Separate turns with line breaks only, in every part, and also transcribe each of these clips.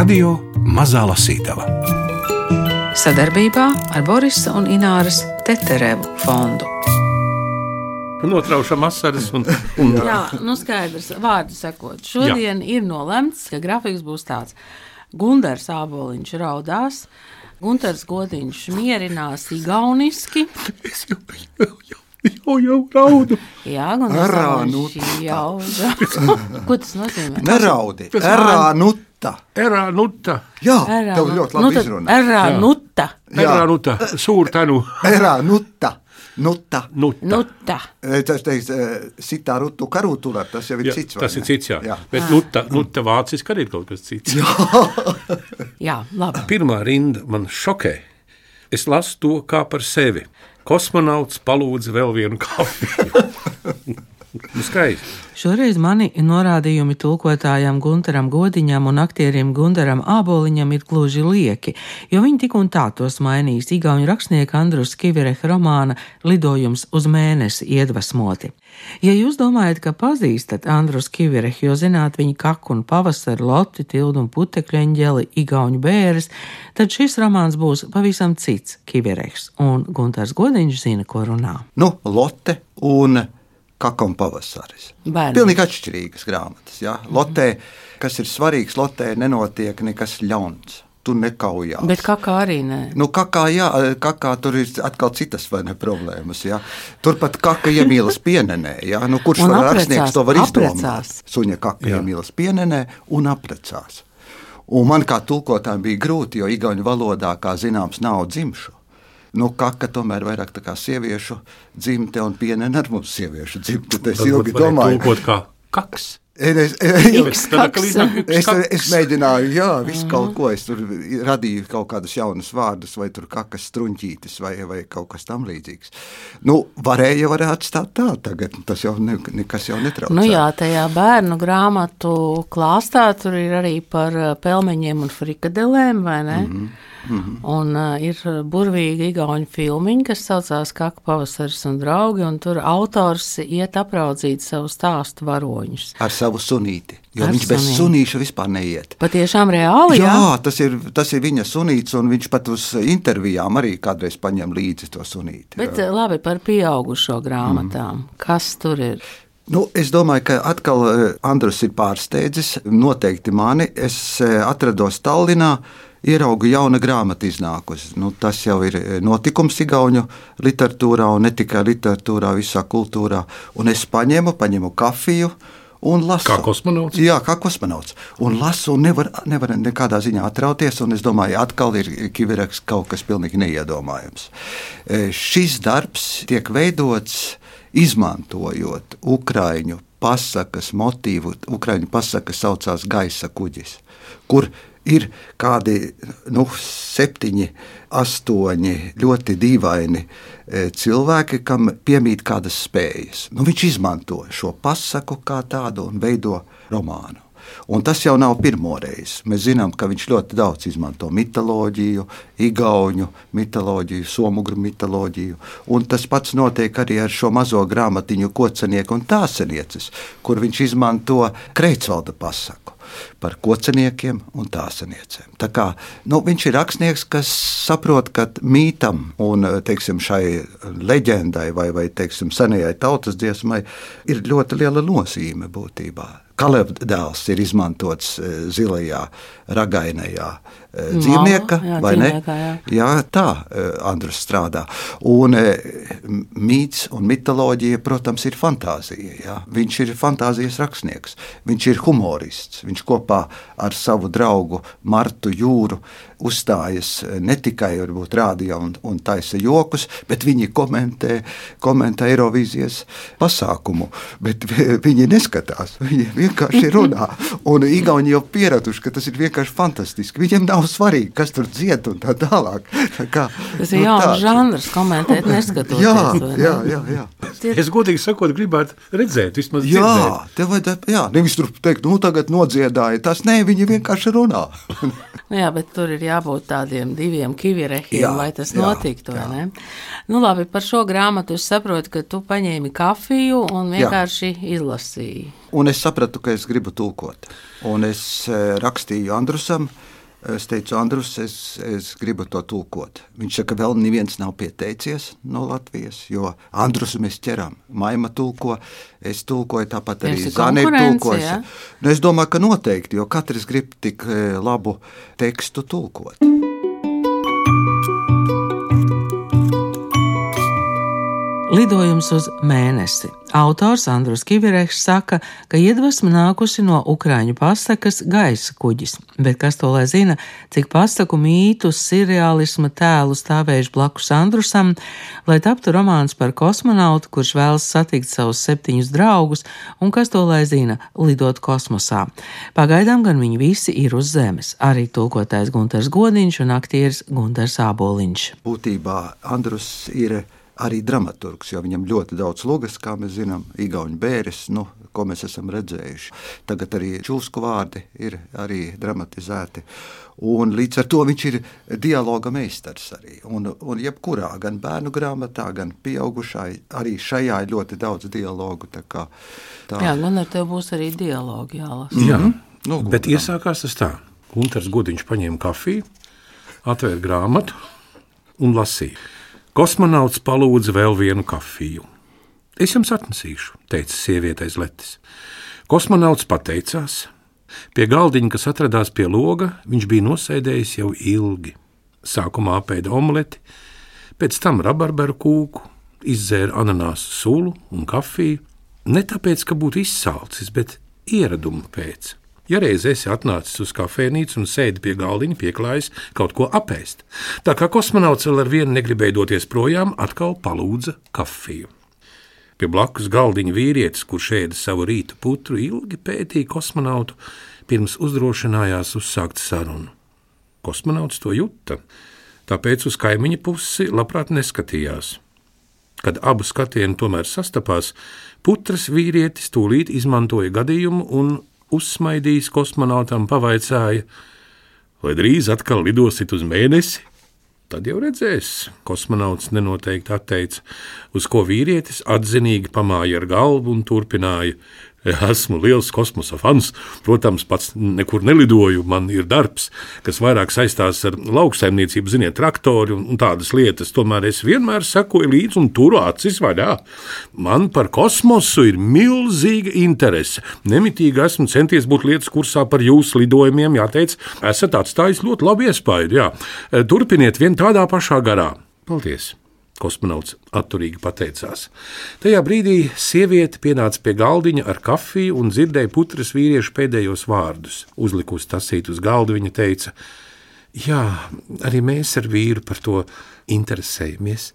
Radio Mazā Lasītava.
Sadarbībā ar Borisa un Ināras Teterevu fondu.
Notraušam asaras un, un
Jā, nu skaidrs, vārdu sakot. Šodien Jā. ir nolemts, ka grafiks būs tāds. Gundars Āboliņš raudās, Gunārs Godiņš mierinās igauniski.
Es jau, jau, jau jau, jau raudu.
Jā, gan
Arānuta.
jau Ko tas nozīmē?
Neraudi.
Tas
Erānuta.
Erānuta.
Jā,
Erā,
tev ļoti labi
nu, tad
izrunā.
Erānuta.
Jā.
Erānuta. Sūrtenu.
Erānuta. Nuta.
Nuta.
Nuta.
Eh, Tas teiks, eh, sitā rutu karūtulā, tas jau ir
Jā,
cits.
tas ir cits, jā.
jā.
Bet nuta, nuta vāciski arī ir kaut kas cits.
Jā, labi.
Pirmā rinda man šokē. Es lasu to kā par sevi. Kosmonauts palūdza vēl vienu kafiju. nu, skaisti.
Šoreiz mani norādījumi tulkotājam Gunteram Godiņam un aktierim Gunteram Āboliņam ir gluži lieki, jo viņi tik un tā tos mainīs igauņu rakstnieka Andrus Kivireha romāna Lidojums uz mēnesi iedvesmoti. Ja jūs domājat, ka pazīstat Andrus Kivirehu, jo zināt viņa kaku un pavasaru loti, tildu un putekļu eņģeli, igauņu bēres, tad šis romāns būs pavisam cits Kivirehs, un Gunters Godiņš zina, ko runā.
Nu, Lotte un Kakam pavasaris.
Bērni.
Pilnīgi atšķirīgas grāmatas. Jā. Lotē, kas ir svarīgs, Lotē nenotiek nekas ļauns. Tu nekaujās.
Bet kā arī nē.
Nu, kakā, jā, kakā tur ir atkal citas vai ne problēmas. Jā. Turpat kaka iemīlas pienenē. Jā. Nu, kurš
Un
var rakstnieks to var izdomāt? Suņa kaka
Jā.
iemīlas pienenē un apprecās. Un man kā tulkotājiem bija grūti, jo igauņu valodā, kā zināms, nav dzimšu. Nu, kaka tomēr vairāk tā kā sieviešu dzimte un pienene ar mums sieviešu dzimte. Es ilgi domāju,
Tulkot kā kaks.
Es, es,
iznāk
Es, es mēģināju, jā, visu kaut ko. Es tur radīju kaut kādus jaunus vārdus, vai tur kakas struņķītis, vai, vai kaut kas tamlīdzīgs. Nu, varēja, varēja atstāt tā, tagad tas jau ne, nekas jau netraucē.
Nu jā, tajā bērnu grāmatu klāstā tur ir arī par uh, pelmeņiem un frikadelēm, vai ne? Mm -hmm. Mm -hmm. Un uh, ir burvīgi igauņu filmiņi, kas saucās Kaka pavasaris un draugi, un tur autors iet apraudzīt savu stāstu varoņus.
Ar savu sunīti, jo
Ar
viņš bez
sunīti.
sunīša vispār neiet.
Patiešām reāli, jā?
Jā, tas ir, tas ir viņa sunīts, un viņš pat uz intervijām arī kādreiz paņem līdzi to sunīti.
Bet uh, labi par pieaugušo grāmatām. Mm. Kas tur ir?
Nu, es domāju, ka atkal Andrus ir pārsteidzis. Noteikti mani. Es atrados Tallinā, ieraugu jaunu grāmatu iznākusi. Nu, tas jau ir eh, notikums Igaunijas literatūrā, un ne tikai literatūrā, visā kultūrā. Un es paņēmu, paņēmu kafiju. Un lasu.
Kā kosmonauts?
Jā, kā kosmonauts. Un lasu, un nevar, nevar nekādā ziņā atrauties. Un es domāju, atkal ir kiviraks kaut kas pilnīgi neiedomājams. E, Šis darbs tiek veidots izmantojot ukraiņu pasakas motīvu. Ukraiņu pasaka saucās gaisa kuģis, kur ir kādi nu, septiņi, astoņi ļoti dīvaini e, cilvēki, kam piemīt kādas spējas. Nu, viņš izmanto šo pasaku kā tādu un veido romānu. Un tas jau nav pirmo reizi. Mēs zinām, ka viņš ļoti daudz izmanto mitoloģiju, igauņu mitoloģiju, somugru mitoloģiju. Un tas pats notiek arī ar šo mazo grāmatiņu, kocenieku un tāsenieces, kur viņš izmanto Kreitsvalda pasaku par koceniekiem un tāsaniecēm. Tā kā, nu, viņš ir rakstnieks, kas saprot, ka mītam un teiksim, šai leģendai vai, vai teiksim, senajai tautas dziesmai ir ļoti liela nozīme būtībā. Kalevs dēls ir izmantots eh, zilajā, ragainajā dzīvnieka,
jā,
vai ne?
jā.
Jā, tā eh, Andrus strādā. Un eh, mīts un mitoloģija, protams, ir fantāzija. Jā. Viņš ir fantāzijas rakstnieks, viņš ir humorists. Viņš kopā ar savu draugu Martu Jūru uzstājas eh, ne tikai rādio un, un taisa jokus, bet viņi komentē, komentē Eirovīzijas pasākumu. Bet vi- viņi neskatās, viņi vienkārši runā. Un Igauni jau pieraduši, ka tas ir vienkārši fantastiski. Viņiem nav svarīgi, kas tur dzied un tā tālāk. Tā kā,
Tas ir
nu,
jauns
tāds.
žanrs, komentēt, neskatoties.
Jā,
ne?
jā, jā, jā.
Es godīgi sakot, gribētu redzēt, vismaz
Jā,
dzirdēt.
tev vajadzētu, jā, nevis tur teikt, nu tagad nodziedāja. Tas nē, viņi vienkārši runā.
Nu Jā, bet tur ir jābūt tādiem diviem kivirehiem,
Jā,
lai tas
jā,
notiktu. vai
jā.
ne? Nu, labi, par šo grāmatu es saprotu, ka tu paņēmi kafiju un vienkārši izlasīji.
Un es sapratu, ka es gribu tulkot. Un es eh, rakstīju Andrusam, Es teicu, Andrus, es, es gribu to tulkot. Viņš saka, ka vēl neviens nav pieteicies no Latvijas, jo Andrus mēs ķeram. Maima tulko, es tulkoju, tāpat arī
konkurence,
tulkojas.
ja?
Nu, es domāju, ka noteikti, jo katrs grib tik eh, labu tekstu tulkot.
Lidojums uz mēnesi. Autors Andrus Kivireks saka, ka iedvesma nākusi no Ukrāņu pasakas gaisa kuģis, bet kas to lai zina, cik pasaku mītus, surreālisma tēlu stāvējuši blakus Andrusam, lai taptu romāns par kosmonautu, kurš vēlas satikt savus septiņus draugus, un kas to lai zina, lidot kosmosā. Pagaidām gan viņi visi ir uz Zemes, arī tulkotājs Gunters Godiņš un aktieris Gunters Āboliņš.
Būtībā Andrus ir arī dramaturgs, jo viņam ļoti daudz lugas, kā mēs zinām, Igaunijas bērres, nu, ko mēs esam redzējuši. Tagad arī čūsku vārdi ir arī dramatizēti. Un līdz ar to viņš ir dialoga meistars arī. Un, un jebkurā, gan bērnu grāmatā, gan pieaugušā, arī šajā ir ļoti daudz dialogu. Tā kā, tā.
Jā, man ar tevi būs arī dialogi jālasa.
Jā,
Nu,
bet
lūdzu.
iesākās tas tā. Gunārs Gudiņš paņēma kafiju, atvēra grāmatu un lasīja. Kosmonauts palūdza vēl vienu kafiju. Es jums atnesīšu, teica sieviete aiz letes. Kosmonauts pateicās. Pie galdiņa, kas atradās pie loga, viņš bija nosēdējis jau ilgi. Sākumā apēda omeleti, pēc tam rabarberu kūku, izdzēra ananāsu sulu un kafiju. Ne tāpēc, ka būtu izsalcis, bet ieraduma pēc. Ja reiz esi atnācis uz kafejnīcu un sēdi pie galdiņa, pieklājas kaut ko apēst. Tā kā kosmonauts vēl ar vienu negribēja doties projām, atkal palūdza kafiju. Pie blakus galdiņa vīrietis, kurš ēda savu rīta putru, ilgi pētīja kosmonautu, pirms uzdrošinājās uzsākt sarunu. Kosmonauts to jūta, tāpēc uz kaimiņa pusi labprāt neskatījās. Kad abu skatieni tomēr sastapās, putras vīrietis tūlīt izmantoja gadījumu un uzsmaidījis kosmonautam pavaicāja, vai drīz atkal lidosit uz mēnesi? Tad jau redzēs, kosmonauts nenoteikti atteica, uz ko vīrietis atzinīgi pamāja ar galvu un turpināja. Esmu liels kosmosa fans. Protams, pats nekur nelidoju. Man ir darbs, kas vairāk saistās ar lauksaimniecību, ziniet, traktori un, un tādas lietas. Tomēr es vienmēr sekoju līdzi un turu acis vaļā. Man par kosmosu ir milzīga interese. Nemitīgi esmu centies būt lietas kursā par jūsu lidojumiem. Jāteic, esat atstājis ļoti labu iespaidu. Jā. Turpiniet vien tādā pašā garā. Paldies! Kosmonauts atturīgi pateicās. Tajā brīdī sieviete pienāca pie galdiņa ar kafiju un dzirdēja putras vīriešu pēdējos vārdus. Uzlikusi tasīt uz galda, viņa teica: Jā, arī mēs ar vīru par to interesējamies.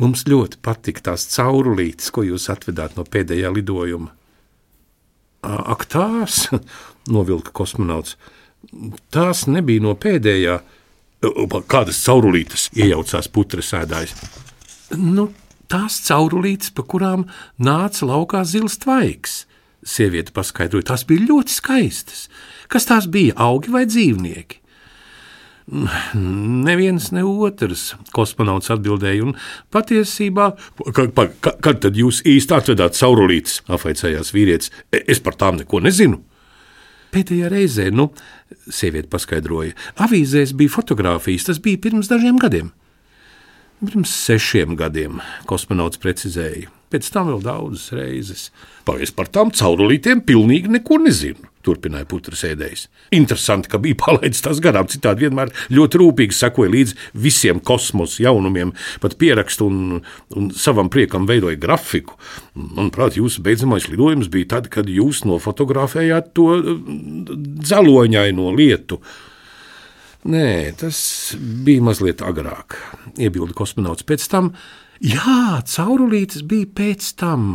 Mums ļoti patīk tās caurulītes, ko jūs atvedāt no pēdējā lidojuma. Ak, tās, novilka kosmonauts. Tās nebija no pēdējā. Kādas caurulītes iejaucās putras sēdājs? Nu, tās caurulītes, pa kurām nāca laukā zils tvaiks. Sieviete paskaidroja, tās bija ļoti skaistas. Kas tās bija, augi vai dzīvnieki? Neviens, ne otrs, kosmonauts atbildēja, un patiesībā, ka, pa, ka, kad tad jūs īsti atvedāt caurulītes, apvaicājās vīrietis, "E- es par tām neko nezinu. Pēdējā reizē, nu, sieviete paskaidroja, avīzēs bija fotografijas, tas bija pirms dažiem gadiem. Pirms sešiem gadiem, kosmonauts precizēja. Pēc tam vēl daudzas reizes. Pagaidiet, par tām caurulītēm pilnīgi neko nezinu. Turpināja putras ēdējs. Interesanti, ka bija palaidis tās garām. Citādi vienmēr ļoti rūpīgi sekoja līdzi visiem kosmosa jaunumiem, pat pierakstu un, un savam priekam veidoja grafiku. Manuprāt, jūsu beidzamais lidojums bija tad, kad jūs nofotografējāt to mm, dzeloņaino lietu. Nē, tas bija mazliet agrāk, iebilda kosmonauts. Pēc tam, jā, caurulītes bija pēc tam,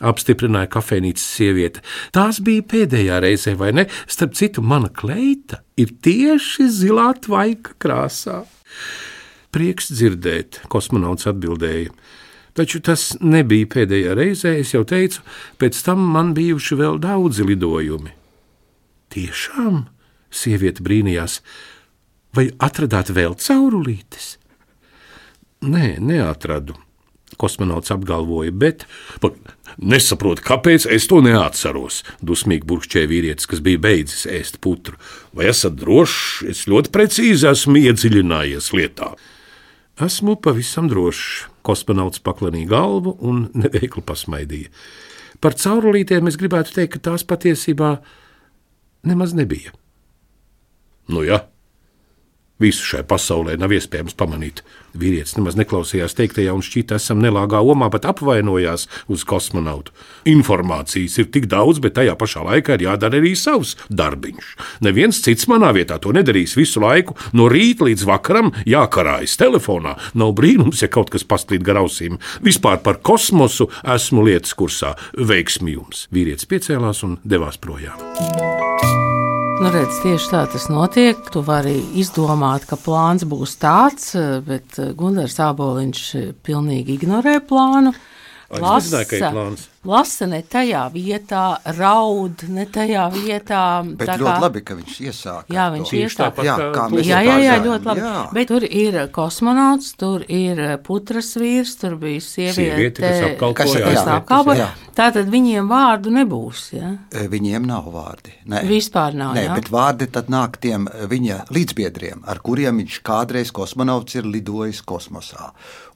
apstiprināja kafejnīcas sieviete. Tās bija pēdējā reizē, vai ne? Starp citu, mana kleita ir tieši zilā tvaika krāsā. Prieks dzirdēt, kosmonauts atbildēja. Taču tas nebija pēdējā reizē, es jau teicu, pēc tam man bijuši vēl daudzi lidojumi. Tiešām, sieviete brīnījās, vai atradāt vēl caurulītes? Nē, neatradu. Kosmonauts apgalvoja, bet nesaprotu, kāpēc es to neatceros. Dusmīgi burkšķēja vīrietis, kas bija beidzis ēst putru. Vai esat drošs? Es ļoti precīzi esmu iedziļinājies lietā. Esmu pavisam drošs. Kosmonauts paklanīja galvu un neveikli pasmaidīja. Par caurulītēm es gribētu teikt, ka tās patiesībā nemaz nebija. Nu, jā, Visu šai pasaulē nav iespējams pamanīt. Vīrietis nemaz neklausījās teiktajā un šķita, esam nelāgā omā, bet apvainojās uz kosmonautu. Informācijas ir tik daudz, bet tajā pašā laikā ir jādara arī savs darbiņš. Neviens cits manā vietā to nedarīs visu laiku, no rīta līdz vakaram jākarājas telefonā. Nav brīnums, ja kaut kas paslīd gar ausīm. Vispār par kosmosu esmu lietas kursā. Veiksmi jums! Vīrietis piecēlās un devās projām.
Nu, redz, tieši tā tas notiek. Tu vari izdomāt, ka plāns būs tāds, bet Gunārs Aboliņš pilnīgi ignorē plānu.
Lasa.
Lasa ne tajā vietā, raud ne tajā vietā.
Bet ļoti kā, labi, ka viņš iesāka.
Jā, viņš iesāka.
Jā, kā mēs
jā, jā, jā, ļoti labi. Jā. Bet tur ir kosmonauts, tur ir putras vīrs, tur bija sieviete,
sieviete kas apkalpoja.
Tātad viņiem vārdu nebūs. Ja?
Viņiem nav vārdi.
Nē. Vispār nav.
Nē, jā. bet vārdi tad nāk tiem viņa līdzbiedriem, ar kuriem viņš kādreiz kosmonauts ir lidojis kosmosā.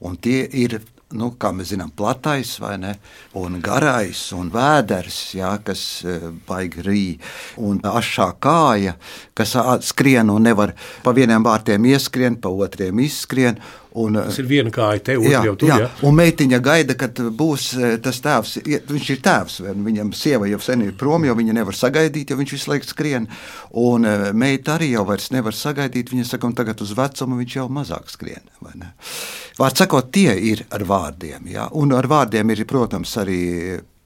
Un tie ir nu, kā mēs zinām, platais ne, un garais un vēders, jā, kas e, baigi rī, un ašā kāja, kas skrien un nevar pa vieniem vārtiem ieskrien, pa otriem izskrien. Un,
tas ir viena kāja, te otrā jau tur. Jā, jā.
Un meitiņa gaida, kad būs e, tas tēvs. Viņš ir tēvs, viņam sieva jau sen ir prom, jo viņa nevar sagaidīt, jo viņš visu laiku skrien. Un e, meita arī jau vairs nevar sagaidīt. Viņa saka, un tagad uz vecumu viņš jau mazāk skrien. Vārds sakot, tie ir ar vārdiem. Ja? Un ar vārdiem ir, protams, arī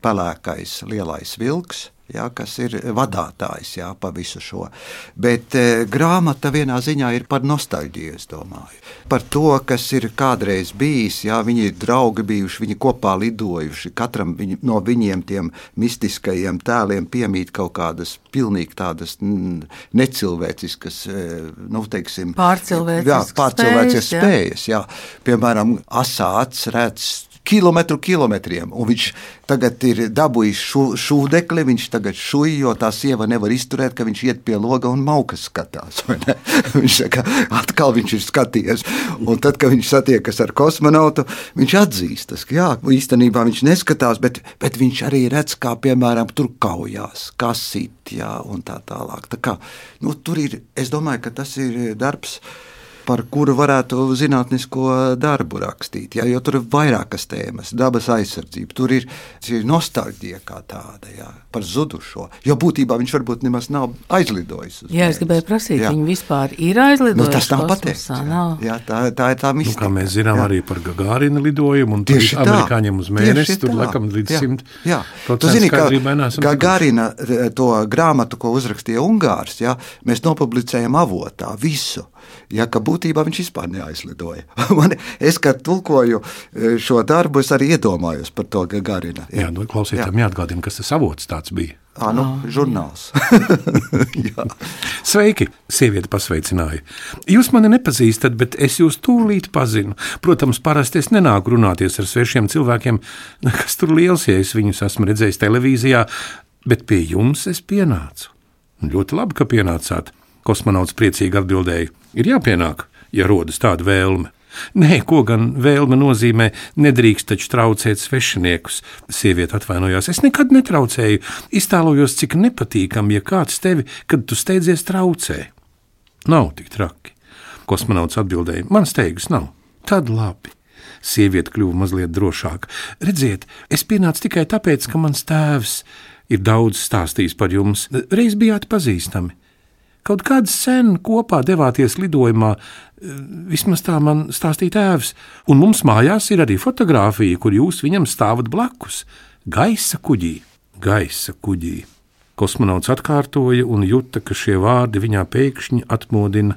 pelēkais lielais vilks ja, kas ir vadītājs ja, pa visu šo. Bet e, grāmata vienā ziņā ir par nostalģiju, es domāju. Par to, kas ir kādreiz bijis, ja viņi ir draugi bijuši, viņi kopā lidojuši. Katram viņi, no viņiem tiem mistiskajiem tēliem piemīt kaut kādas pilnīgi tādas necilvēciskas, e, nu, teiksim,
pārcilvēciskas
jā, pārcilvēciskas spējas. spējas jā. Piemēram, asāts redz kilometru kilometriem. Un viņš tagad ir dabūjis šu, šūdekli, viņš tagad šūj, jo tā sieva nevar izturēt, ka viņš iet pie loga un maukas skatās. viņš saka, atkal viņš ir skatījies. Un tad, kad viņš satiekas ar kosmonautu, viņš atzīstas, ka jā, īstenībā viņš neskatās, bet, bet viņš arī redz, kā piemēram tur kaujās, kas sit, jā, un tā tālāk. Tā kā, nu, tur ir, es domāju, ka tas ir darbs par kuru varētu zinātnisko darbu rakstīt. Ja, jo tur ir vairākas tēmas, dabas aizsardzība, tur ir, ir nostalģija kā tāda jā, par zudušo. Jo būtībā viņš varbūt nemaz nav aizlidojis.
Jā, es gribēju prasīt, viņi vispār ir aizlidojuši.
Nu, tas nav pateikts. Jā. Jā, tā, tā ir tā mistika.
Nu, kā mēs zinām jā. arī par Gagārina lidojumu un tieši amerikāņiem uz mēnesi, tur laikam līdz simt. Jā, jā.
tu zini, ka Gagārina eh, to grāmatu, ko uzrakstīja Ungārs, jā, mēs nopublicējam avotā visu ja, ka būtībā viņš vispār neaizlidoja. Man, es, kad tulkoju e, šo darbu, es arī iedomājos par to Gagarina.
Jā, jā nu, klausītājiem jā. jāatgādina, kas tas avots tāds bija.
Ah, nu, žurnāls.
Sveiki, sieviete pasveicināja. Jūs mani nepazīstat, bet es jūs tūlīt pazinu. Protams, parasti es nenāku runāties ar svešiem cilvēkiem, kas tur liels, ja es viņus esmu redzējis televīzijā, bet pie jums es pienācu. Ļoti labi, ka pienācāt. Kosmonauts priecīgi atbildēja: Ir jāpienāk, ja rodas tāda vēlme. Nē, ko gan vēlme nozīmē, nedrīkst taču traucēt svešiniekus. Sieviete atvainojās. Es nekad netraucēju, iztēlojos, cik nepatīkami, ja kāds tevi, kad tu steidzies, traucē. Nav tik traki. Kosmonauts atbildēja: Man steigas nav. Tad labi. Sieviete kļuva mazliet drošāka. Redziet, es pienācu tikai tāpēc, ka mans tēvs ir daudz stāstījis par jums. Reiz bijāt pazīstami. Kaut kāds sen kopā devāties lidojumā, vismaz tā man stāstīja tēvs, un mums mājās ir arī fotografija, kur jūs viņam stāvat blakus - gaisa kuģī, gaisa kuģī. Kosmonauts atkārtoja un jūta, ka šie vārdi viņā pēkšņi atmodina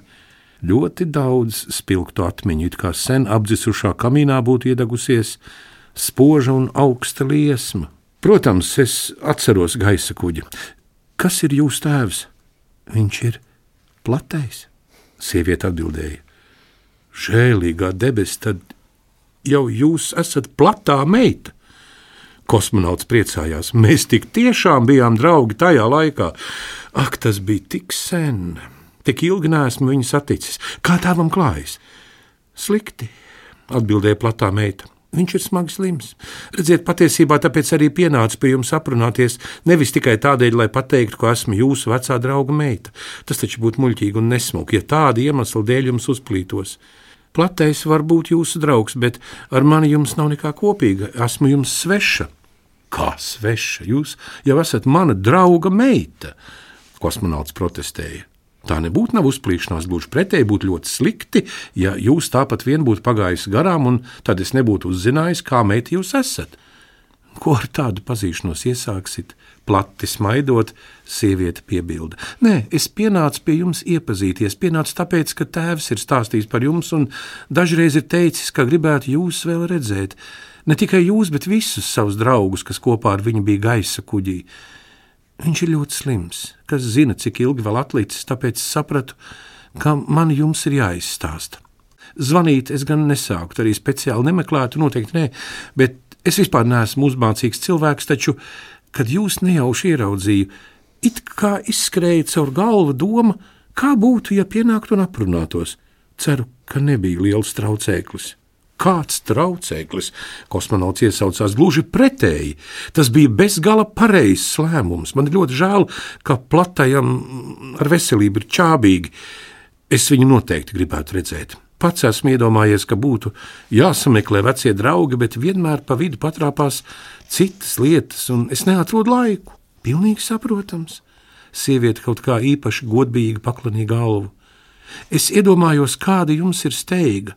ļoti daudz spilgtu atmiņu, it kā sen apdzisušā kamīnā būtu iedegusies spoža un augsta liesma. Protams, es atceros gaisa kuģi. Kas ir jūsu tēvs? Viņš ir platais. Sieviete atbildēja: Žēlīgā debesis, tad jau jūs esat platā meita. Kosmonauts priecājās. Mēs tik tiešām bijām draugi tajā laikā. Ak, tas bija tik sen. Tik ilgi neesmu viņu saticis. Kā tēvam klājas? Slikti, atbildēja platā meita. Viņš ir smagi slims. Redziet, patiesībā tāpēc arī pienāca pie jums aprunāties, nevis tikai tādēļ, lai pateiktu, ka esmu jūsu vecā drauga meita. Tas taču būtu muļķīgi un nesmuki, ja tāda iemesla dēļ jums uzplītos. Platais var būt jūsu draugs, bet ar mani jums nav nekā kopīga. Esmu jums sveša. Kā sveša? Jūs jau esat mana drauga meita, kosmonauts protestēja. Tā nebūtu nav uzplīšanās, gluži pretēji būtu ļoti slikti, ja jūs tāpat vien būtu pagājis garām, un tad es nebūtu uzzinājis, kā meita jūs esat. Ko ar tādu pazīšanos iesāksit? Plati smaidot, sieviete piebilda. Nē, es pienācu pie jums iepazīties. Pienācu tāpēc, ka tēvs ir stāstījis par jums, un dažreiz ir teicis, ka gribētu jūs vēl redzēt. Ne tikai jūs, bet visus savus draugus, kas kopā ar viņu bija gaisa kuģī. Viņš ir ļoti slims, kas zina, cik ilgi vēl atlicis, tāpēc sapratu, ka man jums ir jāizstāsta. Zvanīt es gan nesāku, arī speciāli nemeklētu, noteikti nē, bet es vispār neesmu uzmācīgs cilvēks, taču, kad jūs nejauši ieraudzīju, it kā izskrēja caur galvu doma, kā būtu, ja pienāktu un aprunātos. Ceru, ka nebija liels traucēklis. Kāds traucēklis, kosmonauts iesaucās gluži pretēji. Tas bija bezgala pareizs lēmums. Man ļoti žēl, ka platajam ar veselību ir čābīgi. Es viņu noteikti gribētu redzēt. Pats esmu iedomājies, ka būtu jāsameklē vecie draugi, bet vienmēr pa vidu patrāpās citas lietas, un es neatrodu laiku. Pilnīgi saprotams. Sieviete kaut kā īpaši godīgi paklanīja galvu. Es iedomājos, kāda jums ir steiga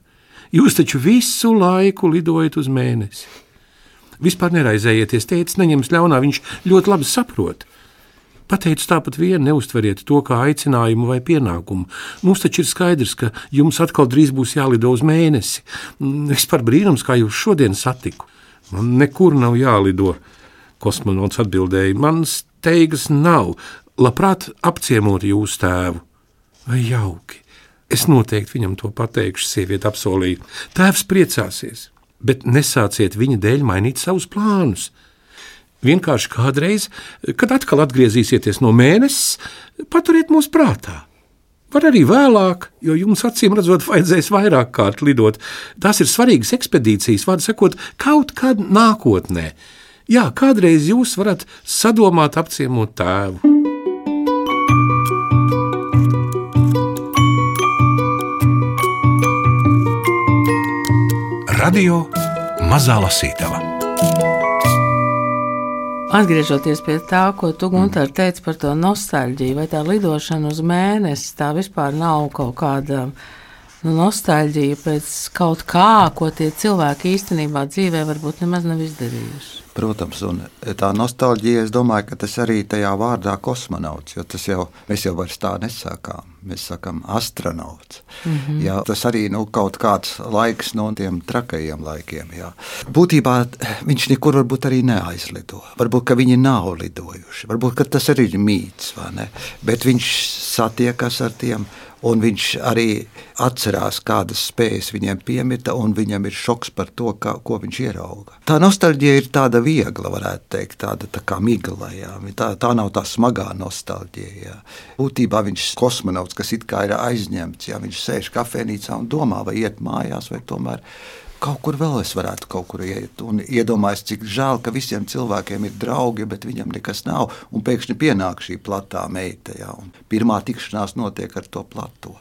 Jūs taču visu laiku lidojat uz mēnesi. Vispār neraizējieties, teicis, neņems ļaunā, viņš ļoti labi saprot. Pateicu tāpat vienu, neustveriet to kā aicinājumu vai pienākumu. Mums taču ir skaidrs, ka jums atkal drīz būs jālido uz mēnesi. Vispār brīnums, kā jūs šodien satiku. Man nekur nav jālido, kosmonauts atbildēja. Man steigas nav, labprāt apciemot jūsu tēvu. Vai jauki? Es noteikti viņam to pateikšu, sieviete apsolīja. Tēvs priecāsies, bet nesāciet viņa dēļ mainīt savus plānus. Vienkārši kādreiz, kad atkal atgriezīsieties no mēnesis, paturiet mūs prātā. Var arī vēlāk, jo jums acīm redzot, vajadzēs vairāk kārt lidot. Tās ir svarīgas ekspedīcijas, vārdu sakot, kaut kad nākotnē. Jā, kādreiz jūs varat sadomāt apciemot tēvu.
Radio Mazā Lasītava.
Atgriežoties pie tā, ko tu Gunter teici par to nostalģiju, vai tā lidošana uz mēnesi, tā vispār nav kaut kāda nu, nostalģija pēc kaut kā, ko tie cilvēki īstenībā dzīvē varbūt nemaz nav izdarījuši.
Protams, un tā nostalģija, es domāju, ka tas arī tajā vārdā kosmonauts, jo tas jau, mēs jau vairs tā nesakām. Mēs sakām, astronauts. Mm -hmm. jā, tas arī nu, kaut kāds laiks no tiem trakajiem laikiem. Jā. Būtībā viņš nekur varbūt arī neaizlido. Varbūt viņi nav lidojuši. Varbūt tas arī ir mīts, bet viņš satiekas ar tiem un viņš arī atcerās, kādas spējas viņiem piemita, un viņam ir šoks par to, kā, ko viņš ierauga. Tā nostalģija ir tāda viegla, varētu teikt, tāda tā kā migla. Jā. Tā, tā nav tā smagā nostalģija. Jā. Būtībā viņš ir kosmonauts, kas it kā ir aizņemts, jā. viņš sēž kafejnīcā un domā, vai iet mājās, vai tomēr kaut kur vēl es varētu kaut kur iet. Un iedomājos, cik žēl, ka visiem cilvēkiem ir draugi, bet viņam nekas nav. Un pēkšņi pienāk šī platā meita. Ja, pirmā tikšanās notiek ar to plato.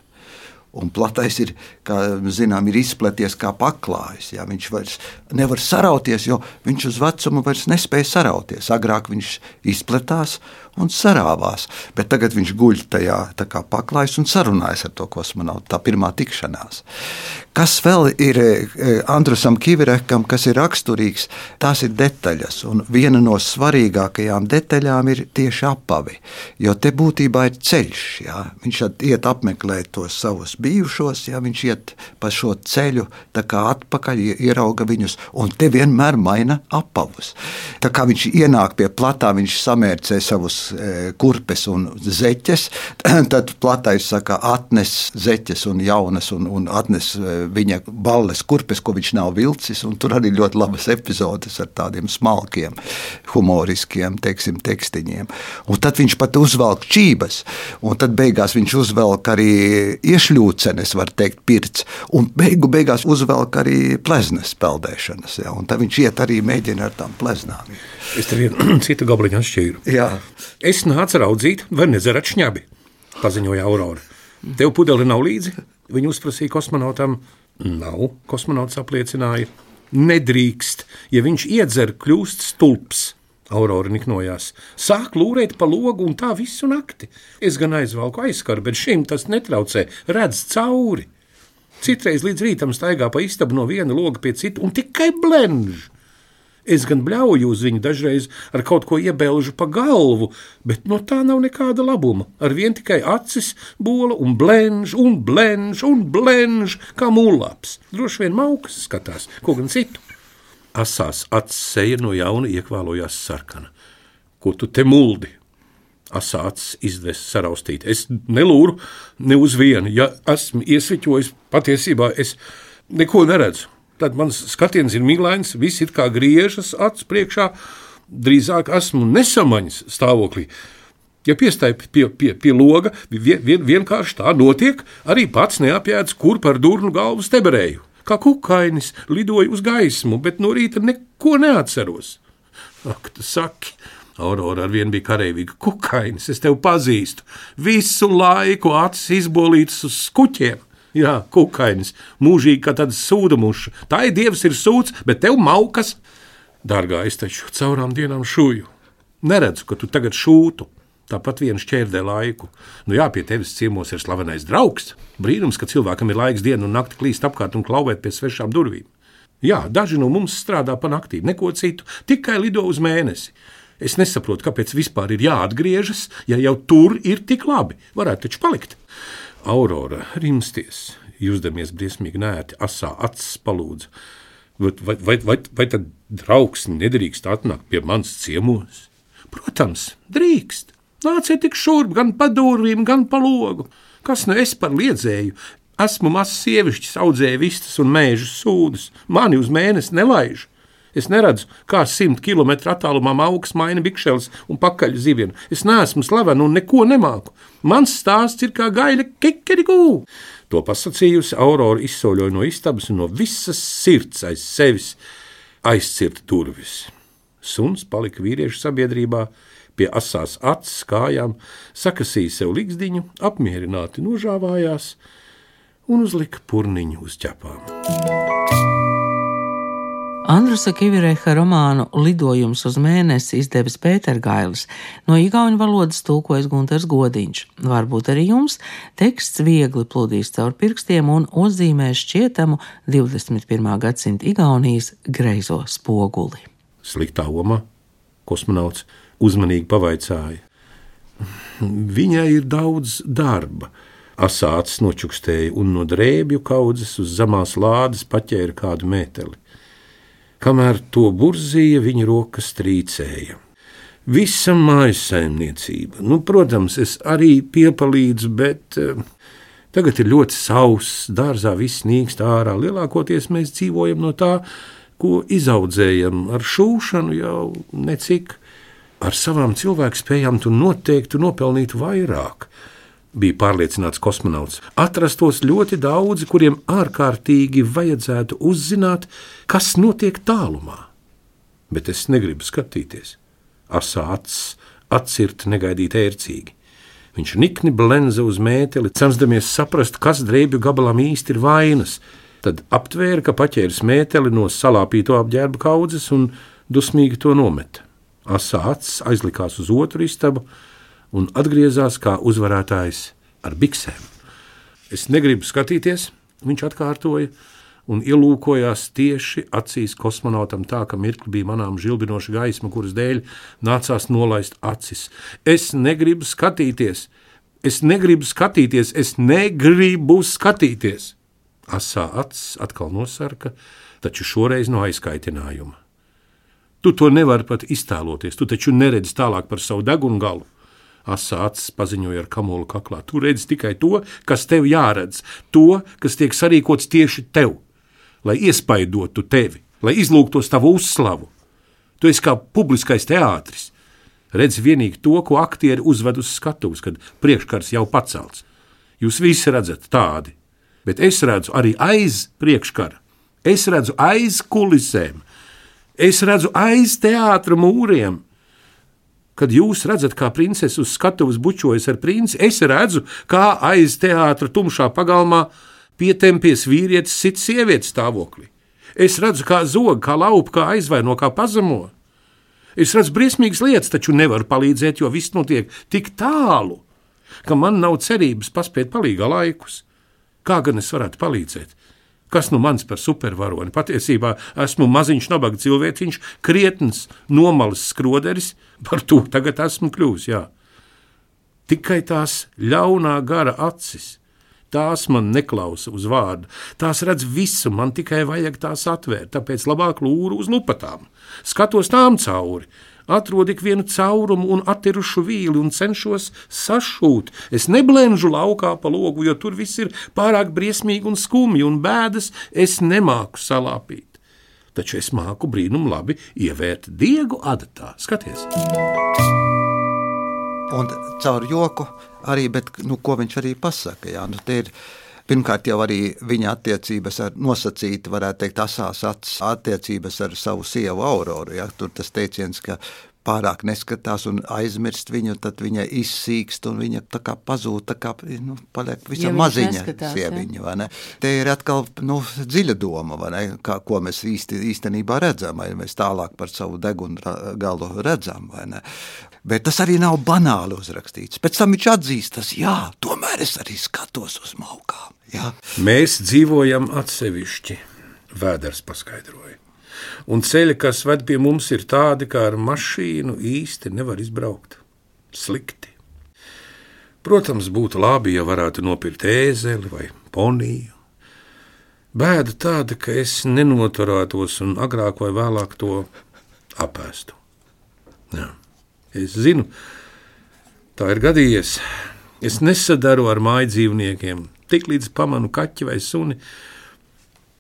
Un platais ir, kā zinām, ir izplaties kā paklājs. Jā. Viņš vairs nevar sarauties, jo viņš uz vecumu vairs nespēja sarauties. Agrāk viņš izplatās un sarāvās, bet tagad viņš guļ tajā paklājs un sarunājas ar to kosmonautu. Tā pirmā tikšanās. Kas vēl ir e, Andrusam Kivirekam, kas ir raksturīgs, tās ir detaļas. Un viena no svarīgākajām detaļām ir tieši apavi. Jo te būtībā ir ceļš. Jā. Viņš iet apmeklēt tos savus bijušos, ja viņš iet pa šo ceļu, atpakaļ ierauga viņus, un te vienmēr maina apavus. Tā kā viņš ienāk pie platā, viņš samērcē savus kurpes un zeķes. Tad platais saka, atnes zeķes un jaunas, un, un atnes e, viņa balles kurpes, ko viņš nav vilcis. Tur arī ļoti labas epizodes ar tādiem smalkiem, humoriskiem teiksim, tekstiņiem. Un tad viņš pat uzvelk čības, un tad beigās viņš uzvelk arī iešļūcenes, var teikt, pirts, un beigu beigās uzvelk arī pleznes peldēšanas. Ja, un tad viņš iet arī mēģina ar tām pleznām.
Es tev vienu citu gabaliņu atšķīru.
Jā.
Es nācu raudzīt, vai nedzerat šņabi, paziņoja Aurora. Tev pudeli nav līdzi? Viņa uzprasīja kosmonautam. Nav, kosmonauts apliecināja. Nedrīkst, ja viņš iedzer, kļūst stulbs. Aurora niknojās. Sāk lūrēt pa logu un tā visu nakti. Es gan aizvalku aizskaru, bet šim tas netraucē, redz cauri. Citreiz līdz rītam staigā pa istabu no viena loga pie cita un tikai blenž. Es gan bļauju uz viņu dažreiz ar kaut ko iebēlžu pa galvu, bet no tā nav nekāda labuma. Ar vien tikai acis, bola un blenž, un blenž, un blenž, kā mūlaps. Droši vien maukas skatās, ko gan citu. Asās acis seja no jauna iekvālojās sarkana. Ko tu te muldi? Asāts izdevies saraustīt. Es nelūru ne uz vienu. Ja esmu iesviķojis, patiesībā es neko neredzu. Tad mans skatiens ir miglains, viss ir kā griežas acis priekšā. Drīzāk esmu nesamaņas stāvoklī. Ja piestāj pie, pie, pie loga, vien, vien, vienkārši tā notiek, arī pats neapjēdz, kur par durnu galvu steberēju. Kā kukainis lidoju uz gaismu, bet no rīta neko neatceros. Ak, tu saki! Aurora ar vienu bija karavīga. Kukainis, es tevi pazīstu. Visu laiku acis izbolītas uz skuķiem. Jā, kukainis, mūžīgi kā tāds sūdamuša. Tā ir dievs, ir sūds, bet tev maukas. Dārgā, es taču caurām dienām šūju. Neredzu, ka tu tagad šūtu. Tāpat viens šķērdē laiku. Nu jā, pie tevis ciemos ir slavenais draugs. Brīnums, ka cilvēkam ir laiks dienu un nakti klīst apkārt un klauvēt pie svešām durvīm. Jā, daži no mums strādā pa naktīm, neko citu, tikai lido uz mēnesi. Es nesaprotu, kāpēc vispār ir jāatgriežas, ja jau tur ir tik labi. Varētu taču palikt. Aurora rimsties, jūsdamies briesmīgi nērti, asā acis palūdza. Vai, vai, vai, vai tad draugs nedrīkst atnākt pie manas ciemos? Protams, drīkst. Nāciet tik šurp, gan pa durvīm, gan pa logu. Kas nu es par liedzēju? Esmu mazs sievišķis, audzēju vistas un mēžu sūdus. Mani uz mēnesi nelaiž. Es neredzu, kā simt kilometru attālumā augs maina bikšeles un pakaļ zivienu. Es neesmu slavena un neko nemāku. Mans stāsts ir kā gaļa kekerigū. To pasakījusi Aurora izsoļoja no istabas un no visas sirds aiz sevis aizcirta durvis. Suns palika vīriešu sabiedrībā, pie asās acis kājām, sakasīja sev likšdiņu, apmierināti nožāvājās un uzlika purniņu uz ķepām.
Andrusa Kivireha romānu Lidojums uz mēnesi izdevis Pētergailis, no igauņu valodas tulkojas Gunters Godiņš. Varbūt arī jums teksts viegli plūdīs caur pirkstiem un uzzīmēs šķietamu 21. gadsimta Igaunijas greizo spoguli.
Sliktā oma, kosmonauts, uzmanīgi pavaicāja. Viņai ir daudz darba. Asāts nočukstēja un no drēbju kaudzes uz zemās lādes paķēra kādu mēteli. Kamēr to burzīja, viņa rokas trīcēja. Visa mājsaimniecība, nu, protams, es arī piepalīdzu, bet uh, tagad ir ļoti sauss, dārzā viss nīkst ārā. Lielākoties mēs dzīvojam no tā, ko izaudzējam ar šūšanu jau necik ar savām cilvēkspējām tu noteikti nopelnītu vairāk. Bija pārliecināts kosmonauts. Atrastos ļoti daudzi, kuriem ārkārtīgi vajadzētu uzzināt, kas notiek tālumā. Bet es negribu skatīties. Asā acis, atsirt negaidīt ērcīgi. Viņš nikni blenza uz mēteli, censdamies saprast, kas drēbju gabalam īsti ir vainas. Tad aptvēra, ka paķēris mēteli no salāpīto apģērba kaudzes un dusmīgi to nometa. Asāts aizlikās uz otru istabu un atgriezās kā uzvarētājs ar biksēm. Es negribu skatīties, viņš atkārtoja, un ielūkojās tieši acīs kosmonautam tā, ka mirkli bija manām žilbinoša gaisma, kuras dēļ nācās nolaist acis. Es negribu skatīties, es negribu skatīties, es negribu skatīties. Asā acis atkal nosarka, taču šoreiz no aizkaitinājuma. Tu to nevari pat iztēloties. Tu taču neredzi tālāk par savu degunu galu. Asa acis paziņoja ar kamolu kaklā. Tu redzi tikai to, kas tev jāredz, to, kas tiek sarīkots tieši tev, lai iespaidotu tevi, lai izlūgtos tavu uzslavu. Tu esi kā publiskais teātris. Redz vienīgi to, ko aktieri uzved uz skatuves, kad priekškars jau pacelts. Jūs visi redzat tādi, bet es redzu arī aiz priekškara. Es redzu aiz kulisēm, es redzu aiz teātra mūriem, Kad jūs redzat, kā princese uz skatuves bučojas ar princi, es redzu, kā aiz teātra tumšā pagalmā pietempies vīrietis sit sievietes stāvoklī. Es redzu, kā zog, kā laupa, kā aizvaino, kā pazemo. Es redzu briesmīgas lietas, taču nevaru palīdzēt, jo viss notiek tik tālu, ka man nav cerības paspēt palīgā laikus. Kā gan es varētu palīdzēt? Kas nu mans par supervaroni? Patiesībā esmu maziņš, nabaga cilvēciņš, krietns, nomalis skroderis, par to tagad esmu kļuvis. Jā. Tikai tās ļaunā gara acis, tās man neklausa uz vārdu, tās redz visu, man tikai vajag tās atvērt, tāpēc labāk lūru uz lupatām, skatos tām cauri, atrodu ik vienu caurumu un attirušu vīli un cenšos sašūt. Es neblēņu laukā pa logu, jo tur viss ir pārāk briesmīgi un skumji, un bēdas es nemāku salāpīt. Taču es māku brīnum labi ievērt diegu adatā. Skaties!
Un caur joku arī, bet nu, ko viņš arī pasaka? Jā, nu, ir, Pirmkārt, jau arī viņa attiecības ar nosacītu, varētu teikt, asās attiecības ar savu sievu Auroru. Ja? Tur tas teiciens, ka pārāk neskatās un aizmirst viņu, tad viņa izsīkst un viņa tā kā pazūd, tā kā nu, paliek visam ja maziņa sieviņa. Ja? Te ir atkal nu, dziļa doma, kā, ko mēs īsti, īstenībā redzam, vai mēs tālāk par savu degunu galu redzam. Bet tas arī nav banāli uzrakstīts. Pēc tam viņš atzīst, tas jā, tomēr es arī skatos uz maukām. Jā.
Mēs dzīvojam atsevišķi, Vēders paskaidroja. Un ceļi, kas ved pie mums, ir tādi, kā ar mašīnu īsti nevar izbraukt. Slikti. Protams, būtu labi, ja varētu nopirkt ēzeli vai poniju. Bēda tāda, ka es nenoturētos un agrāk vai vēlāk to apēstu. Jā. Es zinu, tā ir gadījies. Es nesadaru ar māju dzīvniekiem. Tiklīdz pamanu kaķi vai suni,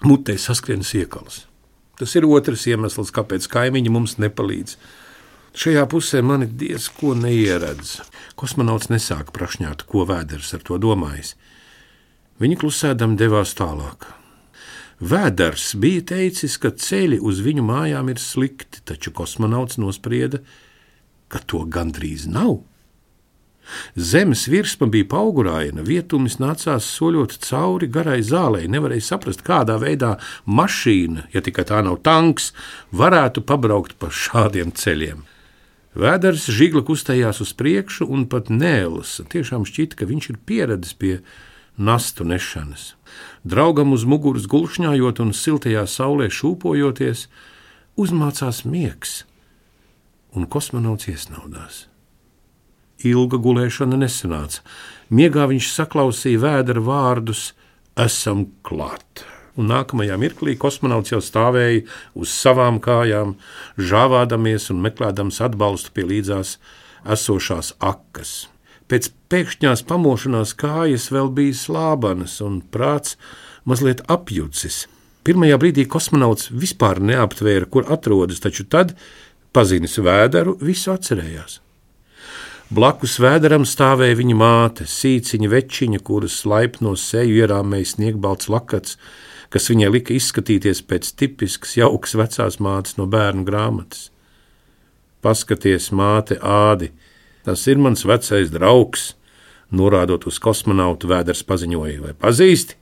mutē saskrienas iekalas. Tas ir otrs iemesls, kāpēc kaimiņi mums nepalīdz. Šajā pusē mani diez ko neieredz. Kosmonauts nesāka prašņāt, ko vēders ar to domājis. Viņi klusēdam devās tālāk. Vēders bija teicis, ka ceļi uz viņu mājām ir slikti, taču kosmonauts nosprieda, ka to gandrīz nav. Zemes virsma bija auguraina, vietumis nācās soļot cauri garai zālei. Nevarēja saprast, kādā veidā mašīna, ja tikai tā nav tanks, varētu pabraukt pa šādiem ceļiem. Vēders žigla kustējās uz priekšu un pat nēlasa. Tiešām šķita, ka viņš ir pieradis pie nastu nešanas. Draugam uz muguras gulšņājot un siltajā saulē šūpojoties, uzmācās miegs un kosmonauts iesnaudās. Ilga gulēšana nesanāca. Miegā viņš saklausīja vēdera vārdus: Esam klāt! Un nākamajā mirklī kosmonauts jau stāvēja uz savām kājām, žāvādamies un meklējams atbalstu pie līdzās esošās akas. Pēc pēkšņās pamošanās kājas vēl bija slābanas un prāts mazliet apjucis. Pirmajā brīdī kosmonauts vispār neaptvēra, kur atrodas, taču tad pazinis vēderu, visu atcerējās. Blakus vēderam stāvēja viņa māte, sīciņa večiņa, kuras laipno seju ierāmēja sniegbalts lakats, kas viņai lika izskatīties pēc tipiskas, jaukas vecās mātes no bērnu grāmatas. Paskaties, māte, ādi, tas ir mans vecais draugs, norādot uz kosmonautu vēders paziņoja, vai pazīsti?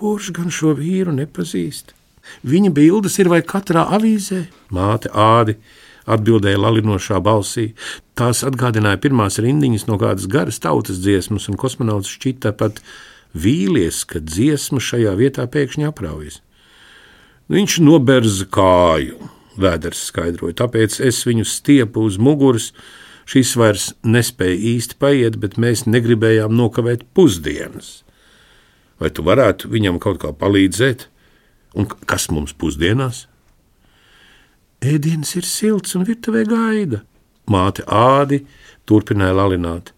Kurš gan šo vīru nepazīst? Viņa bildes ir vai katrā avīzē, māte ādi, atbildēja lalinošā balsī. Tās atgādināja pirmās rindiņas no kādas garas tautas dziesmas, un kosmonauts šķita pat vīlies, ka dziesma šajā vietā pēkšņi apraujas. Viņš noberza kāju, vēders skaidroja, tāpēc es viņu stiepu uz muguras. Šis vairs nespēja īsti paiet, bet mēs negribējām nokavēt pusdienas. Vai tu varētu viņam kaut kā palīdzēt? Un kas mums pusdienās? Ēdiens ir silts un virtuvē gaida. Māte ādi turpināja lalināt.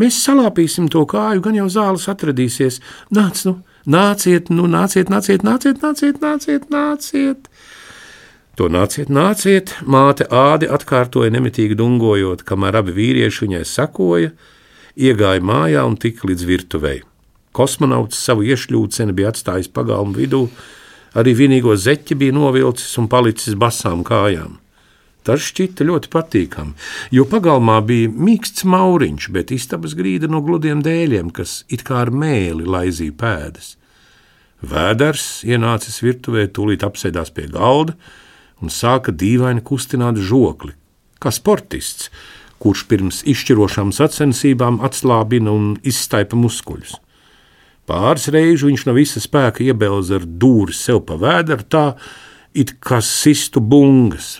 Mēs salāpīsim to kāju, gan jau zāles atradīsies. Nāc, nu, nāciet, nu, nāciet, nāciet, nāciet, nāciet, nāciet, nāciet. To nāciet, nāciet, māte ādi atkārtoja nemitīgi dungojot, kamēr abi vīrieši viņai sekoja, iegāja mājā un tika līdz virtuvei. Kosmonauts savu iešļūceni bija atstājis pagalmu vidū, arī vienīgo zeķi bija novilcis un palicis basām kājām. Tas šķita ļoti patīkami, jo pagalmā bija mīksts mauriņš, bet istabas grīda no gludiem dēļiem, kas it kā ar mēli laizīja pēdas. Vēders ienācis virtuvē, tūlīt apsēdās pie galda un sāka dīvaini kustināt žokli, kā sportists, kurš pirms izšķirošām sacensībām atslābina un izstaipa muskuļus. Pāris reizes viņš no visa spēka iebelza ar dūri sev pa vēderu, tā it kā sistu bungas,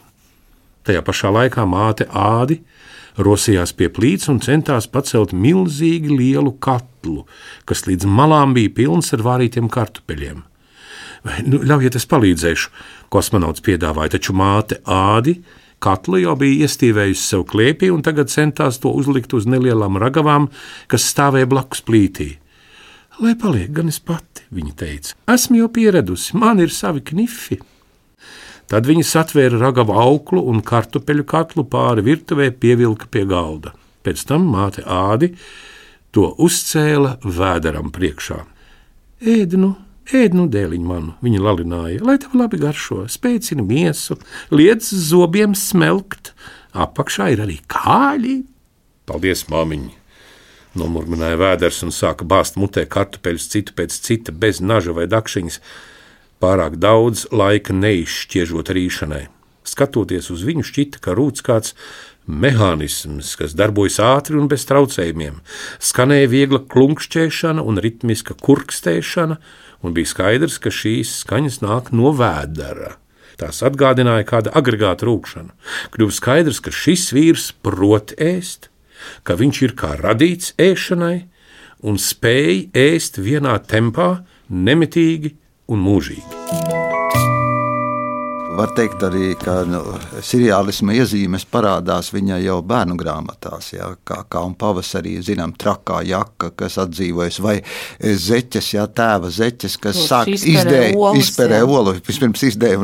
Tajā pašā laikā māte ādi rosījās pie plīts un centās pacelt milzīgi lielu katlu, kas līdz malām bija pilns ar vārītiem kartupeļiem. Nu, ļaujiet, es palīdzēšu, kosmonauts piedāvāja, taču māte ādi katlu jau bija iestīvējusi sev kliepī un tagad centās to uzlikt uz nelielām ragavām, kas stāvēja blakus plītī. Lai paliek gan es pati, viņa teica, esmu jau pieradusi, man ir savi knifi. Tad viņi satvēra ragavu auklu un kartupeļu katlu pāri virtuvē, pievilka pie galda. Pēc tam māte ādi to uzcēla vēderam priekšā. Ēdinu, ēdinu dēliņu manu, viņa lalināja, lai tev labi garšo, spēcina miesu, liec zobiem smelkt, apakšā ir arī kāļi. Paldies, māmiņa! Nomurmināja vēders un sāka bāzt mutē kartupeļus citu pēc cita, bez naža vai dakšiņas pārāk daudz laika neizšķiežot rīšanai. Skatoties uz viņu, šķita, ka rūts kāds mehānisms, kas darbojas ātri un bez traucējumiem. Skanēja viegla klunkšķēšana un ritmiska kurkstēšana, un bija skaidrs, ka šīs skaņas nāk no vēdera. Tās atgādināja kāda agregāta rūkšana. Kļuva skaidrs, ka šis vīrs prot ēst, ka viņš ir kā radīts ēšanai un spēj ēst vienā tempā, nemitīgi un mūžīgi.
Var teikt arī, ka nu, seriālisma iezīmes parādās viņa jau bērnu grāmatās, jā, kā, kā un pavasarī, zinām, trakā jaka, kas atdzīvojas, vai zeķes, jā, tēva zeķes, kas
Kurš
sāk izdēja, izperē olu, vispirms izdēja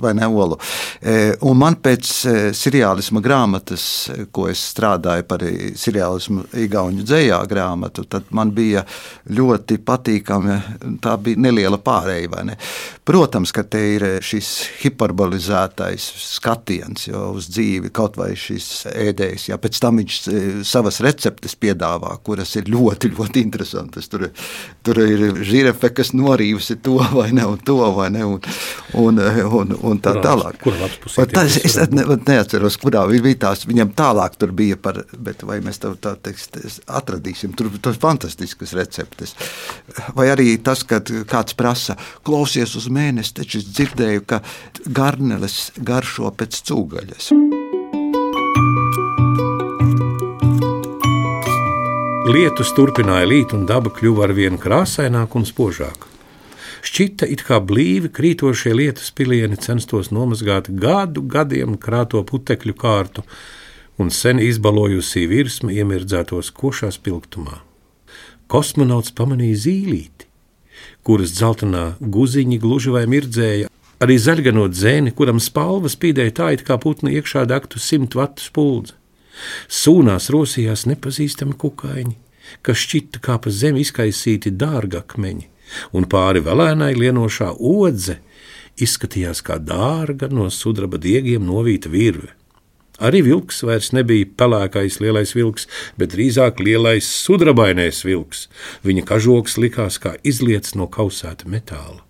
vai ne olu. E, Un man pēc e, seriālisma grāmatas, ko es strādāju par seriālismu Igauņu dzējā grāmatu, tad man bija ļoti patīkami, tā bija neliela pārēja, vai ne? Protams, ka te ir šis hiperbolizētais skatiens uz dzīvi, kaut vai šis ēdējs. Jā, pēc tam viņš e, savas receptes piedāvā, kuras ir ļoti, ļoti interesantas. Tur, tur ir žirefe, kas norīvusi to vai ne, un to vai ne, un, un, un, un tā
Kurā-
tālāk.
kurā
tas, es ne, neatceros, kurā bija tās, viņam tālāk tur bija par, bet vai mēs tev tā teiks, atradīsim, tur tur fantastiskas receptes. Vai arī tas, kad kāds prasa, klausies uz mēnesi, taču es dzirdēju, ka garneles garšo pēc cūgaļas.
Lietus turpināja līt, un daba kļuva ar vien krāsaināka un spožāka. Šķita, it kā blīvi krītošie lietus pilieni censtos nomazgāt gadu gadiem krāto putekļu kārtu, un sen izbalojusī virsma iemirdzētos košā spilgtumā. Kosmonauts pamanīja zīlīti, kuras dzeltenā guziņi gluži vai mirdzēja, arī zaļganot zēni, kuram spalva spīdēja tā, it kā putna iekšā degtu simt vatu spuldze. Sūnās rosījās nepazīstami kukaiņi, kas šķita kā pa zemi izkaisīti dārgakmeņi, un pāri velēnai lienošā odze izskatījās kā dārga no sudraba diegiem novīta virve. Arī vilks vairs nebija pelēkais lielais vilks, bet drīzāk lielais sudrabainais vilks. Viņa kažoks likās kā izlietas no kausēta metāla.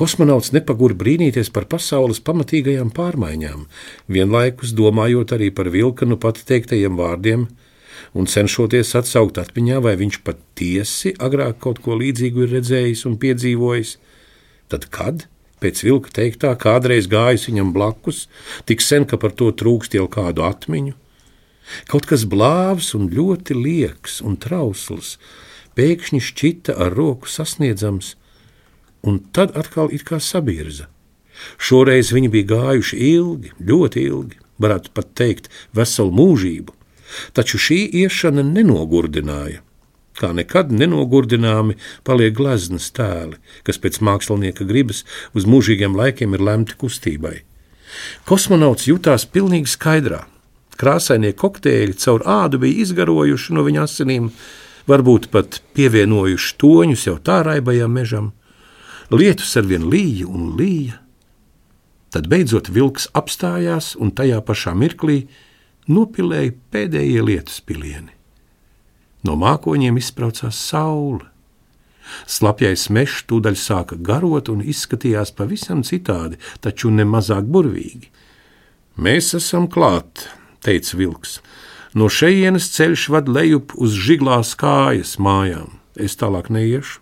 Kosmonauts nepagur brīnīties par pasaules pamatīgajām pārmaiņām, vienlaikus domājot arī par vilka nu pat teiktajiem vārdiem un cenšoties atsaukt atmiņā, vai viņš patiesi agrāk kaut ko līdzīgu ir redzējis un piedzīvojis. Tad kad? Pēc vilka teiktā, kādreiz gājis viņam blakus, tik sen, ka par to trūkst jau kādu atmiņu. Kaut kas blāvs un ļoti lieks un trausls, pēkšņi šķita ar roku sasniedzams, un tad atkal it kā sabirza. Šoreiz viņi bija gājuši ilgi, ļoti ilgi, varētu pat teikt, veselu mūžību. taču šī iešana nenogurdināja. Kā nekad nenogurdināmi paliek gleznas tēli, kas pēc mākslinieka gribas uz mūžīgiem laikiem ir lemti kustībai. Kosmonauts jutās pilnīgi skaidrā. Krāsainie kokteļi caur ādu bija izgarojuši no viņa asinīm, varbūt pat pievienojuši toņus jau tā raibajam mežam. Lietus ar vien līja un līja. Tad beidzot vilks apstājās un tajā pašā mirklī nopilēja pēdējie lietus pilieni. No mākoņiem izsprācās saule. Slapjais mežs tūdaļ sāka garot un izskatījās pavisam citādi, taču ne mazāk burvīgi. Mēs esam klāt, teica vilks. No šejienes ceļš vad lejup uz žiglās kājas mājām. Es tālāk neiešu.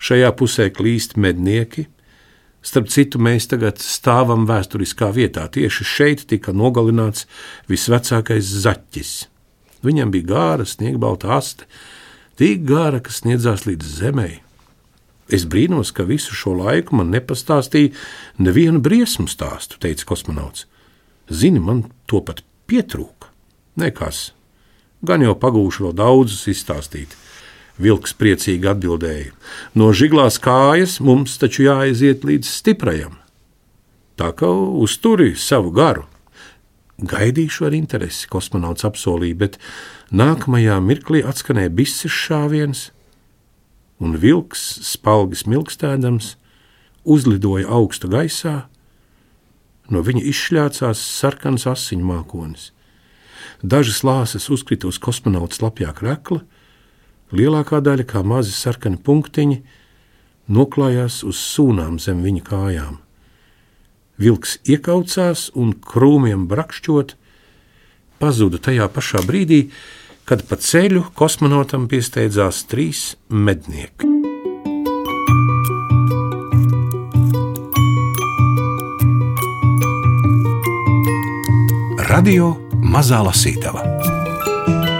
Šajā pusē klīst mednieki. Starp citu, mēs tagad stāvam vēsturiskā vietā. Tieši šeit tika nogalināts visvecākais zaķis. Viņam bija gāra, sniegbalta aste, tik gāra, ka sniedzās līdz zemei. Es brīnos, ka visu šo laiku man nepastāstīja nevienu briesmu stāstu, teica kosmonauts. Zini, man to pat pietrūka. Nekas, gan jau pagūšu vēl daudzus izstāstīt. Vilks priecīgi atbildēja: No žiglās kājas mums taču jāaiziet līdz stiprajam. Tā kā uzturi savu garu. Gaidīšu ar interesi, kosmonauts apsolīja, bet nākamajā mirklī atskanēja bises šāviens, un vilks, spalgi smilkstēdams, uzlidoja augstu gaisā. No viņa izšļācās sarkans asiņu mākonis. Dažas lāses uzkrita uz kosmonauta slapjā krekla, lielākā daļa, kā mazi sarkani punktiņi, noklājās uz sūnām zem viņa kājām. Vilks iekaucās un krūmiem brakšķot, pazuda tajā pašā brīdī, kad pa ceļu kosmonautam piesteidzās trīs mednieki.
Radio Mazā Lasītava